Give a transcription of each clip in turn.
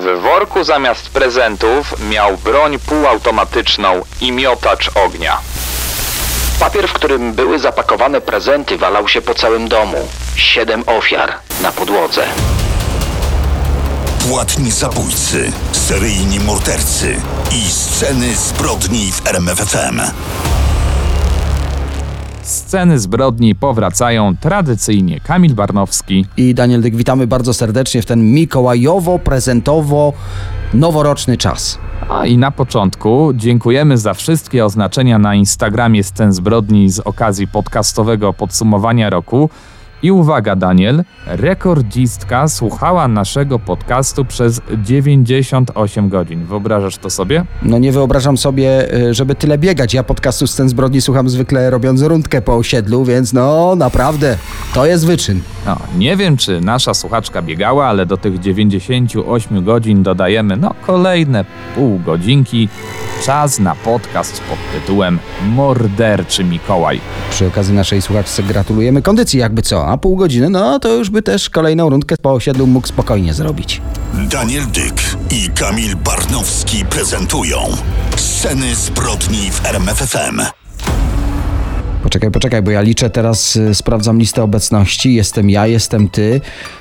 W worku zamiast prezentów miał broń półautomatyczną i miotacz ognia. Papier, w którym były zapakowane prezenty, walał się po całym domu. Siedem ofiar na podłodze. Płatni zabójcy, seryjni mordercy i sceny zbrodni w RMFFM. Sceny zbrodni powracają tradycyjnie. Kamil Barnowski. I Daniel Dyk, witamy bardzo serdecznie w ten mikołajowo-prezentowo noworoczny czas. A i na początku dziękujemy za wszystkie oznaczenia na Instagramie scen zbrodni z okazji podcastowego podsumowania roku. I uwaga, Daniel, rekordzistka słuchała naszego podcastu przez 98 godzin. Wyobrażasz to sobie? No nie wyobrażam sobie, y, żeby tyle biegać. Ja podcastu Scen Zbrodni słucham zwykle robiąc rundkę po osiedlu, więc no naprawdę, to jest wyczyn. No, nie wiem, czy nasza słuchaczka biegała, ale do tych 98 godzin dodajemy no kolejne pół godzinki. Czas na podcast pod tytułem Morderczy Mikołaj. Przy okazji naszej słuchaczce gratulujemy kondycji, jakby co, a pół godziny, no to już by też kolejną rundkę po osiedlu mógł spokojnie zrobić. Daniel Dyk i Kamil Barnowski prezentują Sceny zbrodni w RMFFM. Poczekaj, poczekaj, bo ja liczę teraz, y, sprawdzam listę obecności. Jestem ja, jestem ty.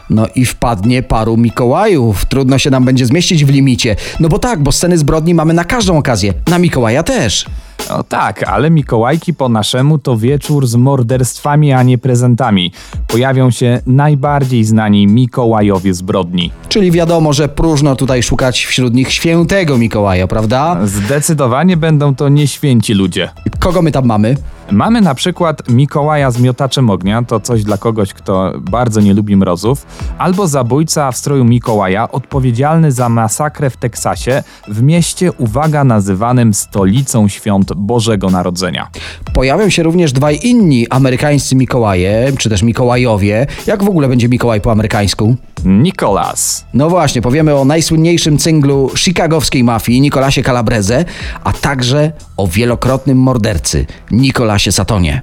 No i wpadnie paru Mikołajów. Trudno się nam będzie zmieścić w limicie. No bo tak, bo sceny zbrodni mamy na każdą okazję. Na Mikołaja też. No tak, ale Mikołajki po naszemu to wieczór z morderstwami, a nie prezentami. Pojawią się najbardziej znani Mikołajowie zbrodni. Czyli wiadomo, że próżno tutaj szukać wśród nich świętego Mikołaja, prawda? Zdecydowanie będą to nieświęci ludzie. Kogo my tam mamy? Mamy na przykład Mikołaja z miotaczem ognia, to coś dla kogoś, kto bardzo nie lubi mrozów, albo zabójca w stroju Mikołaja, odpowiedzialny za masakrę w Teksasie, w mieście, uwaga, nazywanym stolicą świąt Bożego Narodzenia. Pojawią się również dwaj inni amerykańscy Mikołaje, czy też Mikołajowie. Jak w ogóle będzie Mikołaj po amerykańsku? Nicolas. No właśnie, powiemy o najsłynniejszym cynglu chicagowskiej mafii, Nicolasie Calabrese, a także o wielokrotnym mordercy, Nicolasie Satonie.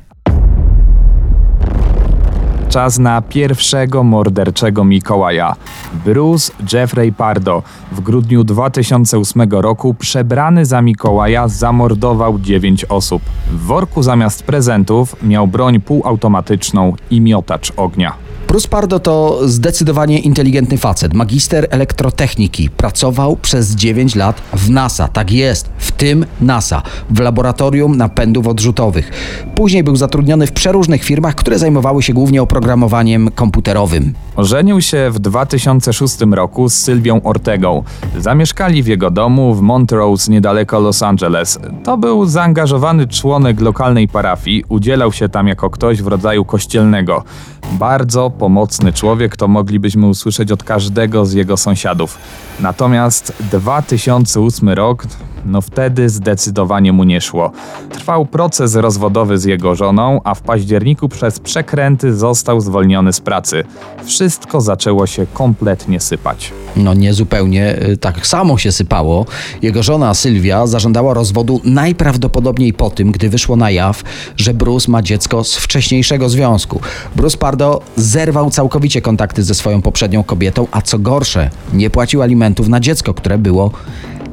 Czas na pierwszego morderczego Mikołaja. Bruce Jeffrey Pardo w grudniu 2008 roku przebrany za Mikołaja zamordował 9 osób. W worku zamiast prezentów miał broń półautomatyczną i miotacz ognia. Bruce Pardo to zdecydowanie inteligentny facet, magister elektrotechniki. Pracował przez 9 lat w NASA, tak jest, w tym NASA, w laboratorium napędów odrzutowych. Później był zatrudniony w przeróżnych firmach, które zajmowały się głównie oprogramowaniem komputerowym. Ożenił się w 2006 roku z Sylwią Ortegą. Zamieszkali w jego domu w Montrose niedaleko Los Angeles. To był zaangażowany członek lokalnej parafii, udzielał się tam jako ktoś w rodzaju kościelnego. Bardzo pomocny człowiek, to moglibyśmy usłyszeć od każdego z jego sąsiadów. Natomiast 2008 rok, no wtedy zdecydowanie mu nie szło. Trwał proces rozwodowy z jego żoną, a w październiku przez przekręty został zwolniony z pracy. Wszystko zaczęło się kompletnie sypać. No nie zupełnie y, tak samo się sypało. Jego żona Sylwia zażądała rozwodu najprawdopodobniej po tym, gdy wyszło na jaw, że Bruce ma dziecko z wcześniejszego związku. Bruce Pardo zerwał całkowicie kontakty ze swoją poprzednią kobietą, a co gorsze, nie płacił alimentów na dziecko, które było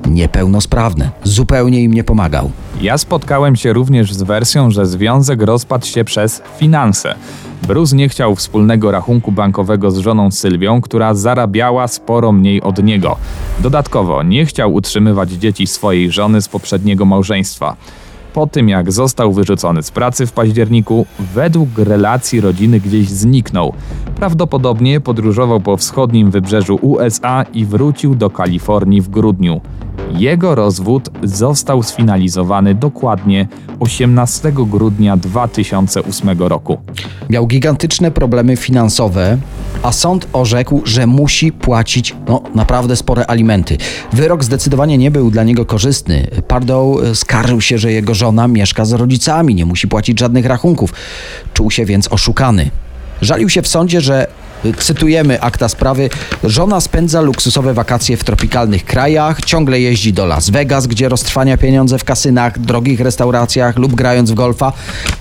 niepełnosprawne. Zupełnie im nie pomagał. Ja spotkałem się również z wersją, że związek rozpadł się przez finanse. Bruce nie chciał wspólnego rachunku bankowego z żoną Sylwią, która zarabiała sporo mniej od niego. Dodatkowo nie chciał utrzymywać dzieci swojej żony z poprzedniego małżeństwa. Po tym jak został wyrzucony z pracy w październiku, według relacji rodziny gdzieś zniknął. Prawdopodobnie podróżował po wschodnim wybrzeżu USA i wrócił do Kalifornii w grudniu. Jego rozwód został sfinalizowany dokładnie 18 grudnia 2008 roku. Miał gigantyczne problemy finansowe, a sąd orzekł, że musi płacić no, naprawdę spore alimenty. Wyrok zdecydowanie nie był dla niego korzystny. Pardow skarżył się, że jego żona mieszka z rodzicami, nie musi płacić żadnych rachunków. Czuł się więc oszukany. Żalił się w sądzie, że Cytujemy akta sprawy. Żona spędza luksusowe wakacje w tropikalnych krajach, ciągle jeździ do Las Vegas, gdzie roztrwania pieniądze w kasynach, drogich restauracjach lub grając w golfa,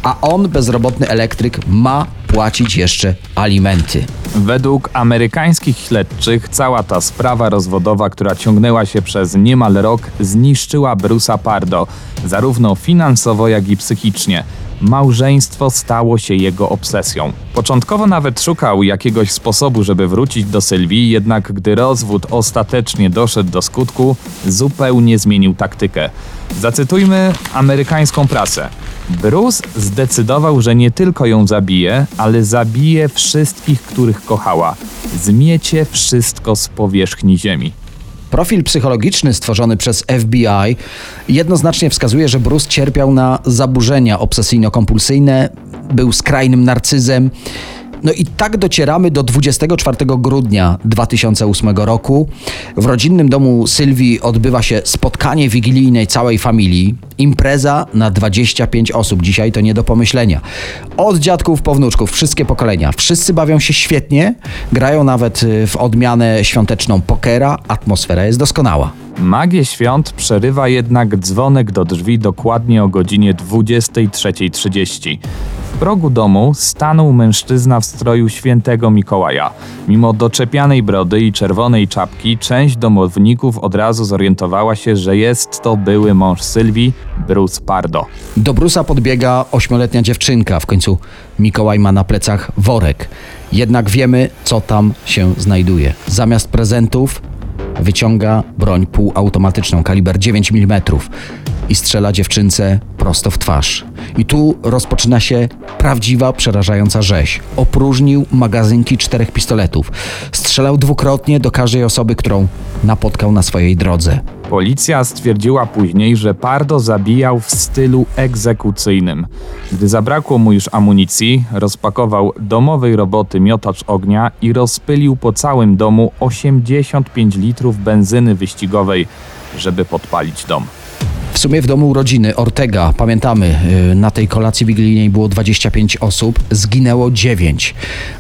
a on, bezrobotny elektryk, ma płacić jeszcze alimenty. Według amerykańskich śledczych cała ta sprawa rozwodowa, która ciągnęła się przez niemal rok, zniszczyła Bruce'a Pardo, zarówno finansowo, jak i psychicznie. Małżeństwo stało się jego obsesją. Początkowo nawet szukał jakiegoś sposobu, żeby wrócić do Sylwii, jednak gdy rozwód ostatecznie doszedł do skutku, zupełnie zmienił taktykę. Zacytujmy amerykańską prasę. Bruce zdecydował, że nie tylko ją zabije, ale zabije wszystkich, których kochała. Zmiecie wszystko z powierzchni ziemi. Profil psychologiczny stworzony przez FBI jednoznacznie wskazuje, że Bruce cierpiał na zaburzenia obsesyjno-kompulsyjne, był skrajnym narcyzem. No i tak docieramy do 24 grudnia 2008 roku. W rodzinnym domu Sylwii odbywa się spotkanie wigilijnej całej familii. Impreza na 25 osób. Dzisiaj to nie do pomyślenia. Od dziadków po wnuczków, wszystkie pokolenia. Wszyscy bawią się świetnie, grają nawet y, w odmianę świąteczną pokera. Atmosfera jest doskonała. Magię świąt przerywa jednak dzwonek do drzwi dokładnie o godzinie 23.30. W progu domu stanął mężczyzna w stroju świętego Mikołaja. Mimo doczepianej brody i czerwonej czapki, część domowników od razu zorientowała się, że jest to były mąż Sylwii, Bruce Pardo. Do Brusa podbiega ośmioletnia dziewczynka. W końcu Mikołaj ma na plecach worek. Jednak wiemy, co tam się znajduje. Zamiast prezentów wyciąga broń półautomatyczną kaliber 9 mm i strzela dziewczynce prosto w twarz. I tu rozpoczyna się prawdziwa, przerażająca rzeź. Opróżnił magazynki czterech pistoletów. Strzelał dwukrotnie do każdej osoby, którą napotkał na swojej drodze. Policja stwierdziła później, że Pardo zabijał w stylu egzekucyjnym. Gdy zabrakło mu już amunicji, rozpakował domowej roboty miotacz ognia i rozpylił po całym domu 85 litrów benzyny wyścigowej, żeby podpalić dom. W sumie w domu rodziny Ortega, pamiętamy, yy, na tej kolacji wigilijnej było 25 osób, zginęło 9.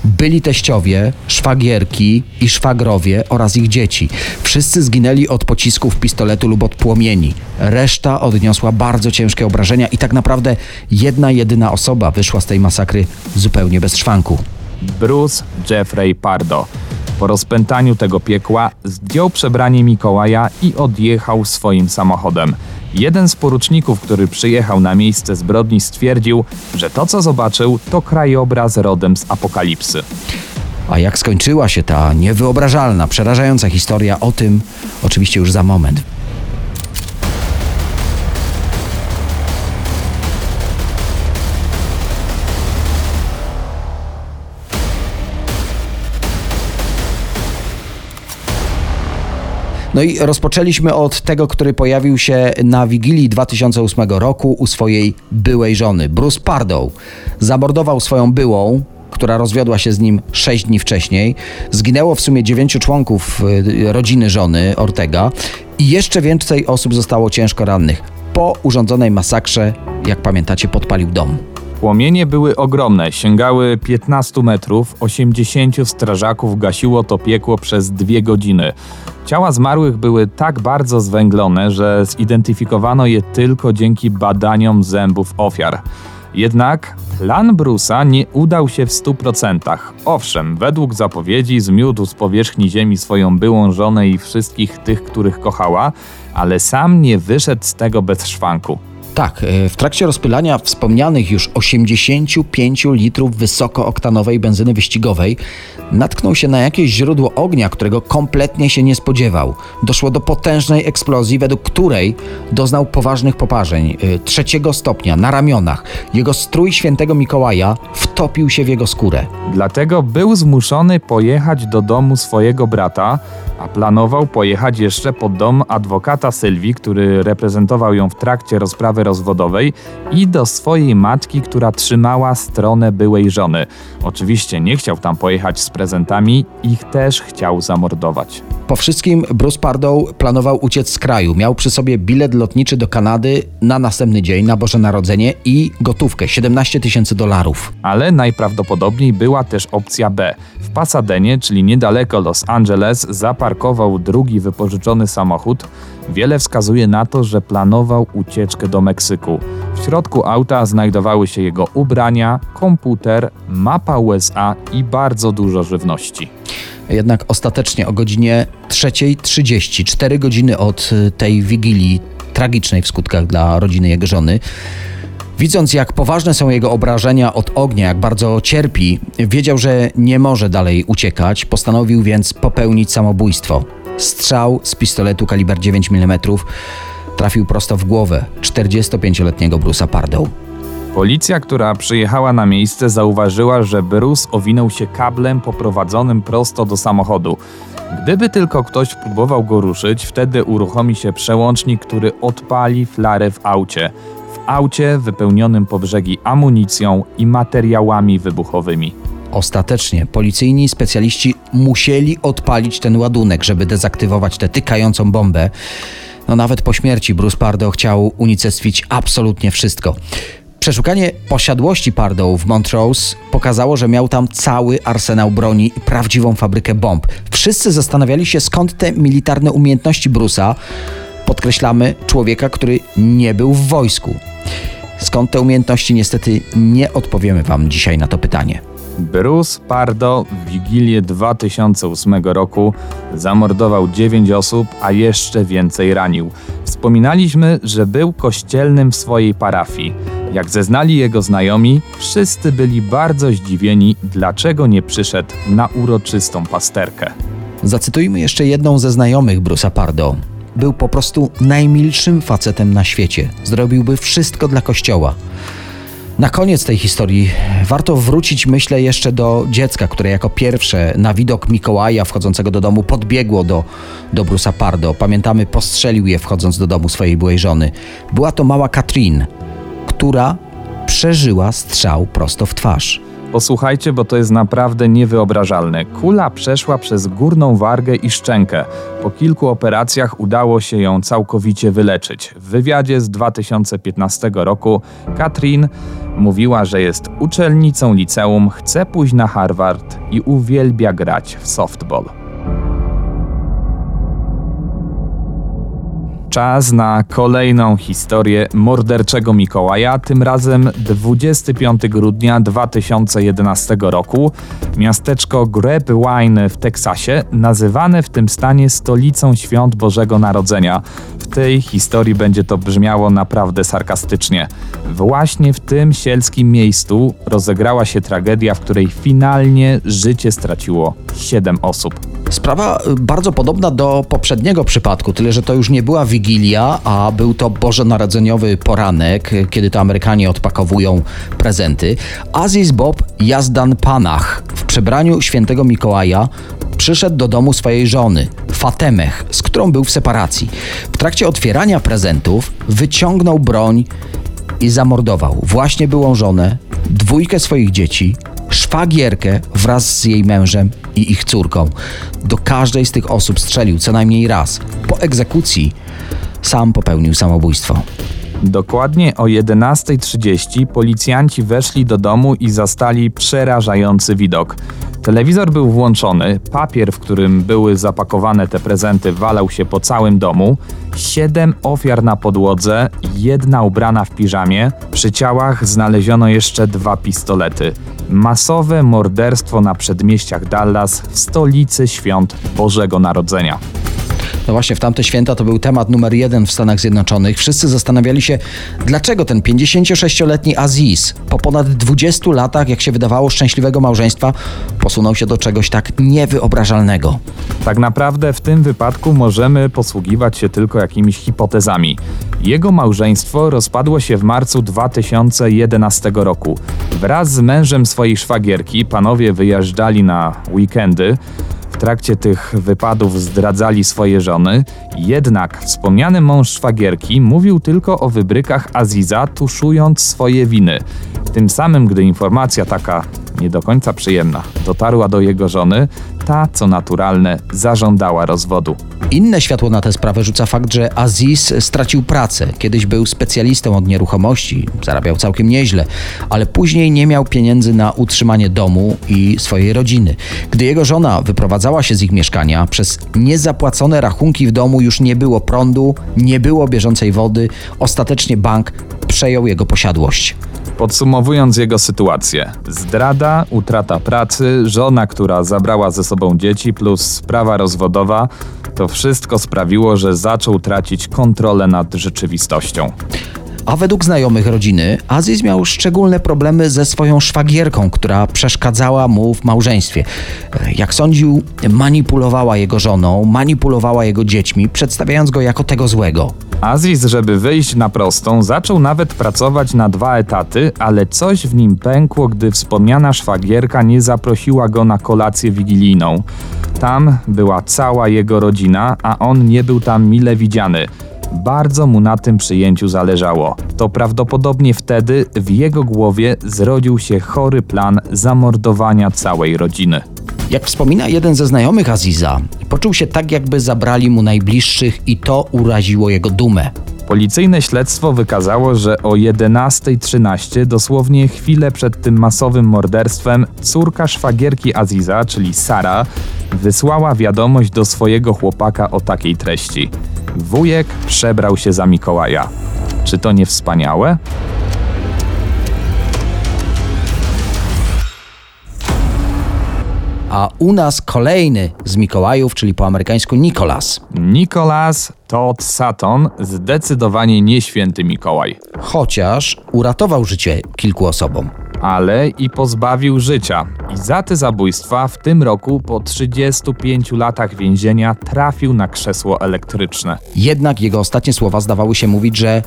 Byli teściowie, szwagierki i szwagrowie oraz ich dzieci. Wszyscy zginęli od pocisków pistoletu lub od płomieni. Reszta odniosła bardzo ciężkie obrażenia i tak naprawdę jedna jedyna osoba wyszła z tej masakry zupełnie bez szwanku. Bruce Jeffrey Pardo. Po rozpętaniu tego piekła zdjął przebranie Mikołaja i odjechał swoim samochodem. Jeden z poruczników, który przyjechał na miejsce zbrodni, stwierdził, że to co zobaczył to krajobraz rodem z apokalipsy. A jak skończyła się ta niewyobrażalna, przerażająca historia, o tym oczywiście już za moment. No i rozpoczęliśmy od tego, który pojawił się na Wigilii 2008 roku u swojej byłej żony. Bruce Pardow zamordował swoją byłą, która rozwiodła się z nim 6 dni wcześniej. Zginęło w sumie 9 członków y, rodziny żony Ortega i jeszcze więcej osób zostało ciężko rannych. Po urządzonej masakrze, jak pamiętacie, podpalił dom. Płomienie były ogromne, sięgały 15 metrów, 80 strażaków gasiło to piekło przez dwie godziny. Ciała zmarłych były tak bardzo zwęglone, że zidentyfikowano je tylko dzięki badaniom zębów ofiar. Jednak plan Brusa nie udał się w 100%. Owszem, według zapowiedzi zmiótł z powierzchni ziemi swoją byłą żonę i wszystkich tych, których kochała, ale sam nie wyszedł z tego bez szwanku. Tak, e, w trakcie rozpylania wspomnianych już 85 litrów wysokooktanowej benzyny wyścigowej natknął się na jakieś źródło ognia, którego kompletnie się nie spodziewał. Doszło do potężnej eksplozji, według której doznał poważnych poparzeń e, trzeciego stopnia na ramionach. Jego strój świętego Mikołaja wtopił się w jego skórę. Dlatego był zmuszony pojechać do domu swojego brata, a planował pojechać jeszcze pod dom adwokata Sylwii, który reprezentował ją w trakcie rozprawy rozwodowej i do swojej matki, która trzymała stronę byłej żony. Oczywiście nie chciał tam pojechać z prezentami, ich też chciał zamordować. Po wszystkim Bruce Pardow planował uciec z kraju. Miał przy sobie bilet lotniczy do Kanady na następny dzień, na Boże Narodzenie i gotówkę 17 tysięcy dolarów. Ale najprawdopodobniej była też opcja B. W Pasadenie, czyli niedaleko Los Angeles, zaparkował drugi wypożyczony samochód. Wiele wskazuje na to, że planował ucieczkę do Meksyku. W środku auta znajdowały się jego ubrania, komputer, mapa USA i bardzo dużo żywności. Jednak ostatecznie o godzinie 3.30, 4 godziny od tej wigilii tragicznej w skutkach dla rodziny jego żony, Widząc, jak poważne są jego obrażenia od ognia, jak bardzo cierpi, wiedział, że nie może dalej uciekać, postanowił więc popełnić samobójstwo. Strzał z pistoletu kaliber 9 mm trafił prosto w głowę 45-letniego Bruce'a Pardow. Policja, która przyjechała na miejsce, zauważyła, że Bruce owinął się kablem poprowadzonym prosto do samochodu. Gdyby tylko ktoś próbował go ruszyć, wtedy uruchomi się przełącznik, który odpali flarę w aucie. Aucie wypełnionym po brzegi amunicją i materiałami wybuchowymi. Ostatecznie policyjni specjaliści musieli odpalić ten ładunek, żeby dezaktywować tę tykającą bombę. No nawet po śmierci Bruce Pardo chciał unicestwić absolutnie wszystko. Przeszukanie posiadłości Pardow w Montrose pokazało, że miał tam cały arsenał broni i prawdziwą fabrykę bomb. Wszyscy zastanawiali się, skąd te militarne umiejętności Bruce'a, podkreślamy, człowieka, który nie był w wojsku. Skąd te umiejętności, niestety nie odpowiemy Wam dzisiaj na to pytanie. Bruce Pardo w Wigilię 2008 roku zamordował 9 osób, a jeszcze więcej ranił. Wspominaliśmy, że był kościelnym w swojej parafii. Jak zeznali jego znajomi, wszyscy byli bardzo zdziwieni, dlaczego nie przyszedł na uroczystą pasterkę. Zacytujmy jeszcze jedną ze znajomych Bruce'a Pardo. Był po prostu najmilszym facetem na świecie. Zrobiłby wszystko dla kościoła. Na koniec tej historii warto wrócić, myślę, jeszcze do dziecka, które jako pierwsze na widok Mikołaja wchodzącego do domu podbiegło do, do Bruce'a Pardo. Pamiętamy, postrzelił je wchodząc do domu swojej byłej żony. Była to mała Katrin, która przeżyła strzał prosto w twarz. Posłuchajcie, bo to jest naprawdę niewyobrażalne. Kula przeszła przez górną wargę i szczękę. Po kilku operacjach udało się ją całkowicie wyleczyć. W wywiadzie z 2015 roku Katrin mówiła, że jest uczennicą liceum, chce pójść na Harvard i uwielbia grać w softball. Czas na kolejną historię morderczego Mikołaja, tym razem 25 grudnia 2011 roku. Miasteczko Grapevine w Teksasie, nazywane w tym stanie stolicą świąt Bożego Narodzenia. W tej historii będzie to brzmiało naprawdę sarkastycznie. Właśnie w tym sielskim miejscu rozegrała się tragedia, w której finalnie życie straciło 7 osób. Sprawa y, bardzo podobna do poprzedniego przypadku, tyle że to już nie była Wigilia, a był to bożonarodzeniowy poranek, kiedy to Amerykanie odpakowują prezenty. Aziz Bob Jazdan Panach w przebraniu świętego Mikołaja przyszedł do domu swojej żony, Fatemech, z którą był w separacji. W trakcie otwierania prezentów wyciągnął broń i zamordował właśnie byłą żonę, dwójkę swoich dzieci, szwagierkę wraz z jej mężem i ich córką. Do każdej z tych osób strzelił co najmniej raz. Po egzekucji sam popełnił samobójstwo. Dokładnie o 11.30 policjanci weszli do domu i zastali przerażający widok. Telewizor był włączony, papier, w którym były zapakowane te prezenty, walał się po całym domu. Siedem ofiar na podłodze, jedna ubrana w piżamie. Przy ciałach znaleziono jeszcze dwa pistolety. Masowe morderstwo na przedmieściach Dallas w stolicy świąt Bożego Narodzenia. No właśnie, w tamte święta to był temat numer jeden w Stanach Zjednoczonych. Wszyscy zastanawiali się, dlaczego ten 56-letni Aziz po ponad 20 latach, jak się wydawało, szczęśliwego małżeństwa, posunął się do czegoś tak niewyobrażalnego. Tak naprawdę w tym wypadku możemy posługiwać się tylko jakimiś hipotezami. Jego małżeństwo rozpadło się w marcu 2011 roku. Wraz z mężem swojej szwagierki panowie wyjeżdżali na weekendy trakcie tych wypadów zdradzali swoje żony, jednak wspomniany mąż szwagierki mówił tylko o wybrykach Aziza, tuszując swoje winy. Tym samym, gdy informacja taka nie do końca przyjemna dotarła do jego żony, ta, co naturalne, zażądała rozwodu. Inne światło na tę sprawę rzuca fakt, że Aziz stracił pracę. Kiedyś był specjalistą od nieruchomości, zarabiał całkiem nieźle, ale później nie miał pieniędzy na utrzymanie domu i swojej rodziny. Gdy jego żona wyprowadzała się z ich mieszkania, przez niezapłacone rachunki w domu już nie było prądu, nie było bieżącej wody, ostatecznie bank przejął jego posiadłość. Podsumowując jego sytuację: zdrada, utrata pracy, żona, która zabrała ze sobą dzieci, plus sprawa rozwodowa to wszystko sprawiło, że zaczął tracić kontrolę nad rzeczywistością. A według znajomych rodziny, Aziz miał szczególne problemy ze swoją szwagierką, która przeszkadzała mu w małżeństwie. Jak sądził, manipulowała jego żoną, manipulowała jego dziećmi, przedstawiając go jako tego złego. Aziz, żeby wyjść na prostą, zaczął nawet pracować na dwa etaty, ale coś w nim pękło, gdy wspomniana szwagierka nie zaprosiła go na kolację wigilijną. Tam była cała jego rodzina, a on nie był tam mile widziany. Bardzo mu na tym przyjęciu zależało. To prawdopodobnie wtedy w jego głowie zrodził się chory plan zamordowania całej rodziny. Jak wspomina jeden ze znajomych Aziza, poczuł się tak, jakby zabrali mu najbliższych i to uraziło jego dumę. Policyjne śledztwo wykazało, że o 11.13, dosłownie chwilę przed tym masowym morderstwem, córka szwagierki Aziza, czyli Sara, wysłała wiadomość do swojego chłopaka o takiej treści. Wujek przebrał się za Mikołaja. Czy to nie wspaniałe? A u nas kolejny z Mikołajów, czyli po amerykańsku Nicholas. Nicholas Todd Sutton, zdecydowanie nie święty Mikołaj, Chociaż uratował życie kilku osobom. ale i pozbawił życia. I za te zabójstwa w tym roku po 35 latach więzienia trafił na krzesło elektryczne. Jednak jego ostatnie słowa zdawały się mówić, że,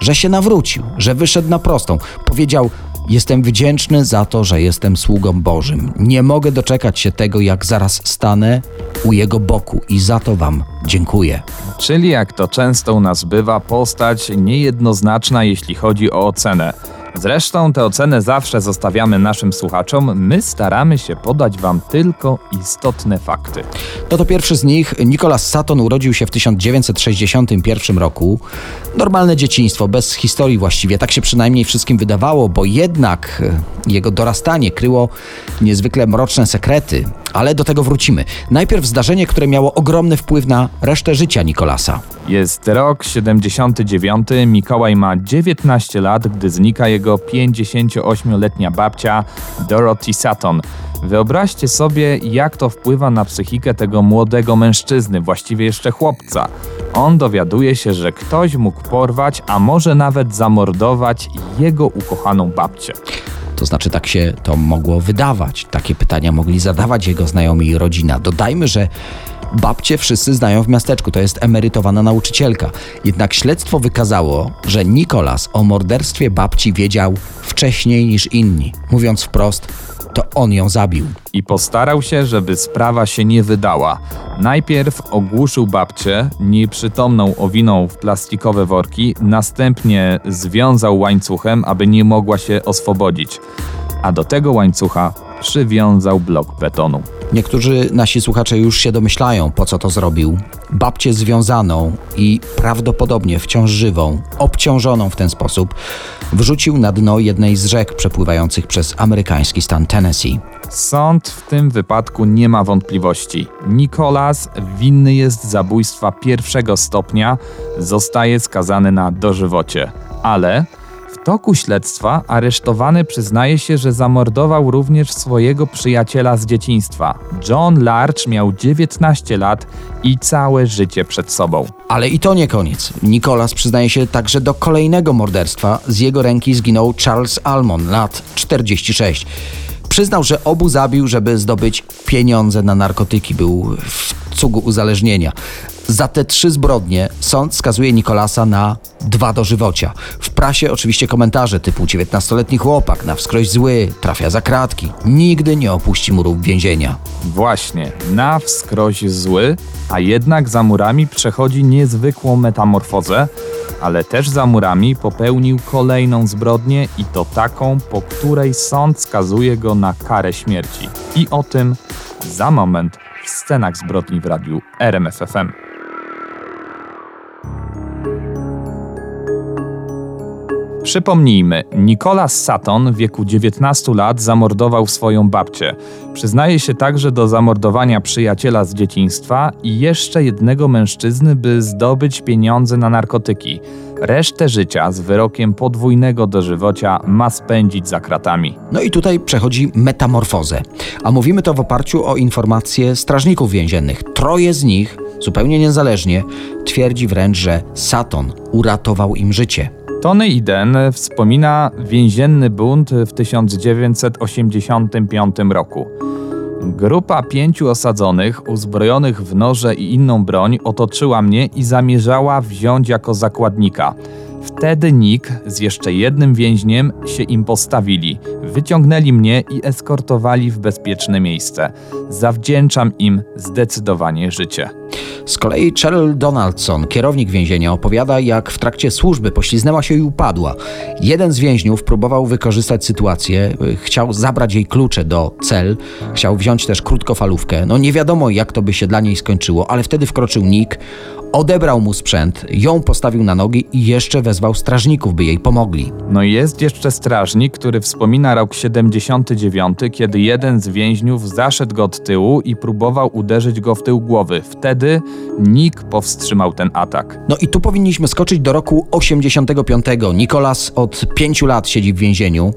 że się nawrócił, że wyszedł na prostą. Powiedział: Jestem wdzięczny za to, że jestem sługą Bożym. Nie mogę doczekać się tego, jak zaraz stanę u jego boku i za to Wam dziękuję. Czyli jak to często u nas bywa, postać niejednoznaczna, jeśli chodzi o ocenę. Zresztą tę ocenę zawsze zostawiamy naszym słuchaczom, my staramy się podać Wam tylko istotne fakty. No to pierwszy z nich, Nicholas Sutton, urodził się w 1961 roku. Normalne dzieciństwo, bez historii właściwie, tak się przynajmniej wszystkim wydawało, bo jednak e, jego dorastanie kryło niezwykle mroczne sekrety, ale do tego wrócimy. Najpierw zdarzenie, które miało ogromny wpływ na resztę życia Nicholasa. Jest rok 79, Mikołaj ma 19 lat, gdy znika jego 58-letnia babcia Dorothy Sutton. Wyobraźcie sobie, jak to wpływa na psychikę tego młodego mężczyzny, właściwie jeszcze chłopca. On dowiaduje się, że ktoś mógł porwać, a może nawet zamordować jego ukochaną babcię. To znaczy, tak się to mogło wydawać. Takie pytania mogli zadawać jego znajomi i rodzina. Dodajmy, że babcie wszyscy znają w miasteczku, to jest emerytowana nauczycielka. Jednak śledztwo wykazało, że Nikolas o morderstwie babci wiedział wcześniej niż inni. Mówiąc wprost, to on ją zabił. i postarał się, żeby sprawa się nie wydała. Najpierw ogłuszył babcię, nieprzytomną owinął w plastikowe worki, następnie związał łańcuchem, aby nie mogła się oswobodzić. A do tego łańcucha przywiązał blok betonu. Niektórzy nasi słuchacze już się domyślają, po co to zrobił. Babcię związaną i prawdopodobnie wciąż żywą, obciążoną w ten sposób, wrzucił na dno jednej z rzek przepływających przez amerykański stan Tennessee. Sąd w tym wypadku nie ma wątpliwości. Nicholas winny jest zabójstwa pierwszego stopnia, zostaje skazany na dożywocie. Ale toku śledztwa aresztowany przyznaje się, że zamordował również swojego przyjaciela z dzieciństwa. John Larch miał 19 lat i całe życie przed sobą. Ale i to nie koniec. Nicholas przyznaje się także do kolejnego morderstwa. Z jego ręki zginął Charles Almon, lat 46. Przyznał, że obu zabił, żeby zdobyć pieniądze na narkotyki. Był w cugu uzależnienia. Za te trzy zbrodnie sąd skazuje Nikolasa na dwa dożywocia. W prasie oczywiście komentarze typu 19-letni chłopak, na wskroś zły, trafia za kratki. Nigdy nie opuści murów więzienia. Właśnie, na wskroś zły, a jednak za murami przechodzi niezwykłą metamorfozę, ale też za murami popełnił kolejną zbrodnię i to taką, po której sąd skazuje go na karę śmierci. I o tym za moment w scenach zbrodni w radiu RMFFM. Przypomnijmy, Nicholas Sutton w wieku 19 lat zamordował swoją babcię. Przyznaje się także do zamordowania przyjaciela z dzieciństwa i jeszcze jednego mężczyzny, by zdobyć pieniądze na narkotyki. Resztę życia z wyrokiem podwójnego dożywocia ma spędzić za kratami. No i tutaj przechodzi metamorfozę. A mówimy to w oparciu o informacje strażników więziennych. Troje z nich, zupełnie niezależnie, twierdzi wręcz, że Sutton uratował im życie. Tony Iden wspomina więzienny bunt w 1985 roku. Grupa pięciu osadzonych, uzbrojonych w noże i inną broń, otoczyła mnie i zamierzała wziąć jako zakładnika. Wtedy Nick z jeszcze jednym więźniem się im postawili, wyciągnęli mnie i eskortowali w bezpieczne miejsce. Zawdzięczam im zdecydowanie życie. Z kolei Cheryl Donaldson, kierownik więzienia, opowiada, jak w trakcie służby pośliznęła się i upadła. Jeden z więźniów próbował wykorzystać sytuację, chciał zabrać jej klucze do cel, chciał wziąć też krótkofalówkę. No nie wiadomo, jak to by się dla niej skończyło, ale wtedy wkroczył Nick, odebrał mu sprzęt, ją postawił na nogi i jeszcze wezwał strażników, by jej pomogli. No i jest jeszcze strażnik, który wspomina rok 79, kiedy jeden z więźniów zaszedł go od tyłu i próbował uderzyć go w tył głowy. Wtedy Nick powstrzymał ten atak. No i tu powinniśmy skoczyć do roku 85. Nikolas od pięciu lat siedzi w więzieniu.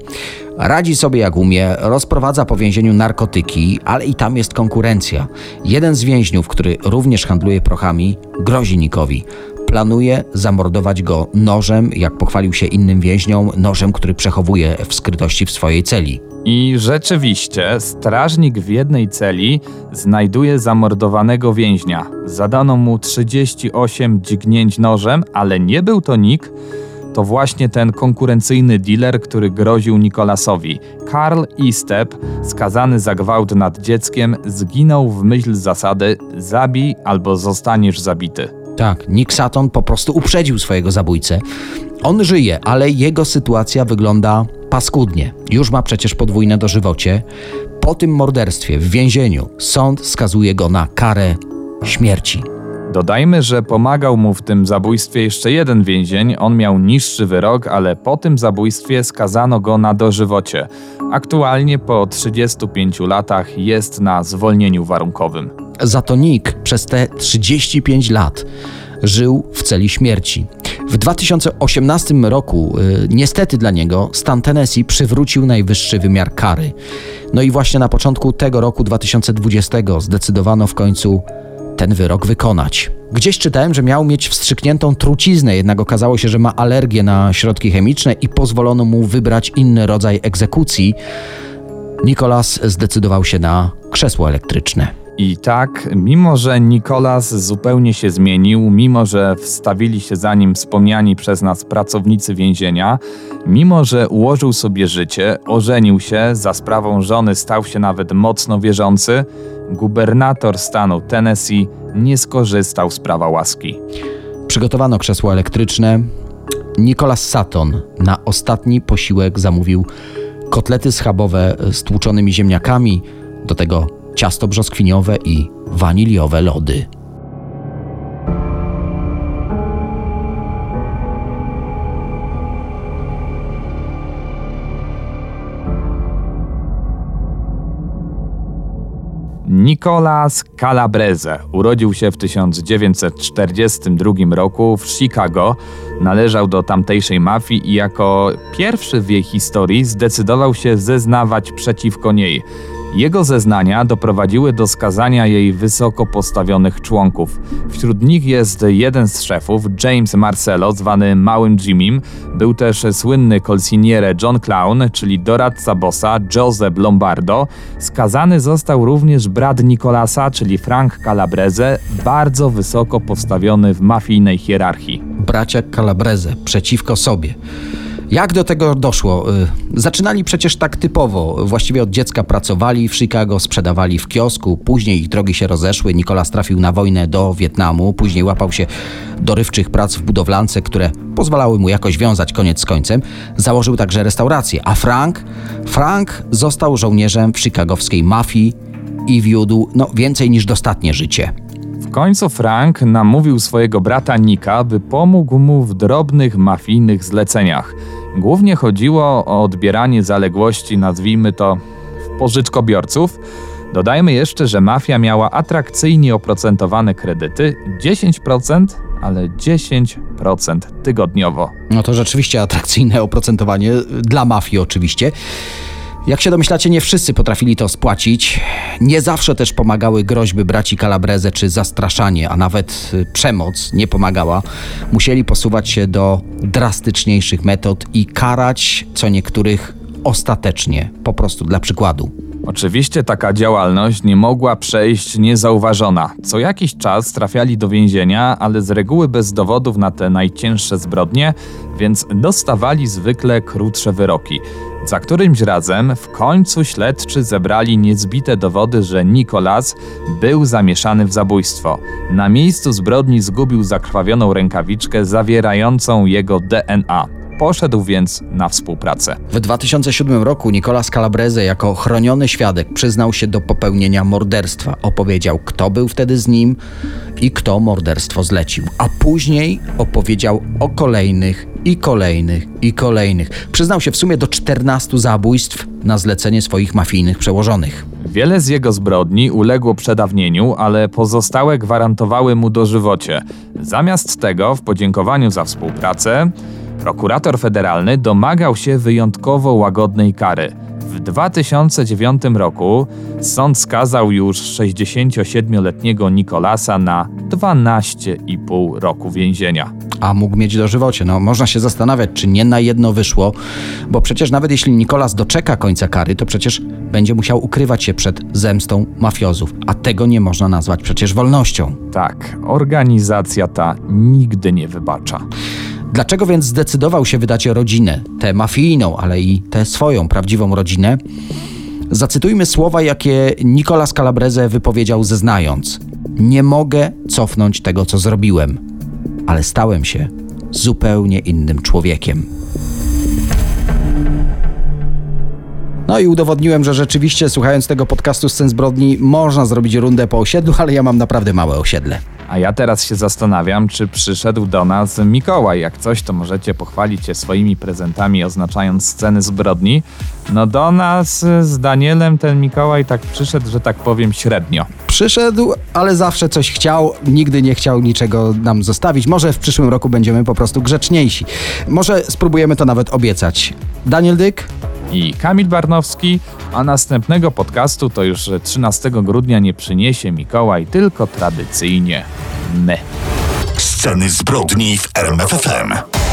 Radzi sobie jak umie, rozprowadza po więzieniu narkotyki, ale i tam jest konkurencja. Jeden z więźniów, który również handluje prochami, grozi Nikowi. Planuje zamordować go nożem, jak pochwalił się innym więźniom, nożem, który przechowuje w skrytości w swojej celi. I rzeczywiście, strażnik w jednej celi znajduje zamordowanego więźnia. Zadano mu 38 dźgnięć nożem, ale nie był to Nick, to właśnie ten konkurencyjny dealer, który groził Nikolasowi. Karl Istep, skazany za gwałt nad dzieckiem, zginął w myśl zasady zabij albo zostaniesz zabity. Tak, Nick Sutton po prostu uprzedził swojego zabójcę. On żyje, ale jego sytuacja wygląda paskudnie. Już ma przecież podwójne dożywocie. Po tym morderstwie w więzieniu sąd skazuje go na karę śmierci. Dodajmy, że pomagał mu w tym zabójstwie jeszcze jeden więzień. On miał niższy wyrok, ale po tym zabójstwie skazano go na dożywocie. Aktualnie po 35 latach jest na zwolnieniu warunkowym. Za to Nick przez te 35 lat żył w celi śmierci. W 2018 roku, y, niestety dla niego, stan Tennessee przywrócił najwyższy wymiar kary. No i właśnie na początku tego roku 2020 zdecydowano w końcu ten wyrok wykonać. Gdzieś czytałem, że miał mieć wstrzykniętą truciznę, jednak okazało się, że ma alergię na środki chemiczne i pozwolono mu wybrać inny rodzaj egzekucji. Nikolas zdecydował się na krzesło elektryczne. I tak, mimo że Nikolas zupełnie się zmienił, mimo że wstawili się za nim wspomniani przez nas pracownicy więzienia, mimo że ułożył sobie życie, ożenił się, za sprawą żony stał się nawet mocno wierzący, gubernator stanu Tennessee nie skorzystał z prawa łaski. Przygotowano krzesło elektryczne. Nicholas Sutton na ostatni posiłek zamówił kotlety schabowe z tłuczonymi ziemniakami, do tego ciasto brzoskwiniowe i waniliowe lody. Nicolas Calabrese urodził się w 1942 roku w Chicago, należał do tamtejszej mafii i jako pierwszy w jej historii zdecydował się zeznawać przeciwko niej. Jego zeznania doprowadziły do skazania jej wysoko postawionych członków. Wśród nich jest jeden z szefów, James Marcello, zwany Małym Jimmym. Był też słynny kolsiniere John Clown, czyli doradca bossa Joseph Lombardo. Skazany został również brat Nicolasa, czyli Frank Calabrese, bardzo wysoko postawiony w mafijnej hierarchii. Bracia Calabrese przeciwko sobie. Jak do tego doszło? Y, zaczynali przecież tak typowo. Właściwie od dziecka pracowali w Chicago, sprzedawali w kiosku, później ich drogi się rozeszły. Nikolas trafił na wojnę do Wietnamu, później łapał się dorywczych prac w budowlance, które pozwalały mu jakoś wiązać koniec z końcem. Założył także restaurację. A Frank? Frank został żołnierzem w chicagowskiej mafii i wiódł no, więcej niż dostatnie życie. W końcu Frank namówił swojego brata Nika, by pomógł mu w drobnych mafijnych zleceniach. Głównie chodziło o odbieranie zaległości, nazwijmy to, pożyczkobiorców. Dodajmy jeszcze, że mafia miała atrakcyjnie oprocentowane kredyty 10%, ale 10% tygodniowo. No to rzeczywiście atrakcyjne oprocentowanie dla mafii oczywiście. Jak się domyślacie, nie wszyscy potrafili to spłacić. Nie zawsze też pomagały groźby braci Calabrese czy zastraszanie, a nawet y, przemoc nie pomagała. Musieli posuwać się do drastyczniejszych metod i karać co niektórych ostatecznie, po prostu dla przykładu. Oczywiście taka działalność nie mogła przejść niezauważona. Co jakiś czas trafiali do więzienia, ale z reguły bez dowodów na te najcięższe zbrodnie, więc dostawali zwykle krótsze wyroki. Za którymś razem w końcu śledczy zebrali niezbite dowody, że Nikolas był zamieszany w zabójstwo. Na miejscu zbrodni zgubił zakrwawioną rękawiczkę zawierającą jego DNA. Poszedł więc na współpracę. W 2007 roku Nicolas Calabrese jako chroniony świadek przyznał się do popełnienia morderstwa. Opowiedział, kto był wtedy z nim i kto morderstwo zlecił. A później opowiedział o kolejnych i kolejnych i kolejnych. Przyznał się w sumie do 14 zabójstw na zlecenie swoich mafijnych przełożonych. Wiele z jego zbrodni uległo przedawnieniu, ale pozostałe gwarantowały mu dożywocie. Zamiast tego, w podziękowaniu za współpracę, Prokurator federalny domagał się wyjątkowo łagodnej kary. W 2009 roku sąd skazał już 67-letniego Nikolasa na 12,5 roku więzienia. A mógł mieć dożywocie. No, można się zastanawiać, czy nie na jedno wyszło, bo przecież nawet jeśli Nikolas doczeka końca kary, to przecież będzie musiał ukrywać się przed zemstą mafiozów, a tego nie można nazwać przecież wolnością. Tak, organizacja ta nigdy nie wybacza. Dlaczego więc zdecydował się wydać rodzinę, tę mafijną, ale i tę swoją prawdziwą rodzinę? Zacytujmy słowa, jakie Nicolas Calabrese wypowiedział zeznając: Nie mogę cofnąć tego, co zrobiłem, ale stałem się zupełnie innym człowiekiem. No i udowodniłem, że rzeczywiście słuchając tego podcastu Scen Zbrodni można zrobić rundę po osiedlu, ale ja mam naprawdę małe osiedle. A ja teraz się zastanawiam, czy przyszedł do nas Mikołaj. Jak coś, to możecie pochwalić się swoimi prezentami, oznaczając sceny zbrodni. No do nas z Danielem ten Mikołaj tak przyszedł, że tak powiem, średnio. Przyszedł, ale zawsze coś chciał, nigdy nie chciał niczego nam zostawić. Może w przyszłym roku będziemy po prostu grzeczniejsi. Może spróbujemy to nawet obiecać. Daniel Dyk? I Kamil Barnowski, a następnego podcastu to już 13 grudnia nie przyniesie Mikołaj, tylko tradycyjnie my. Sceny zbrodni w RMFFM.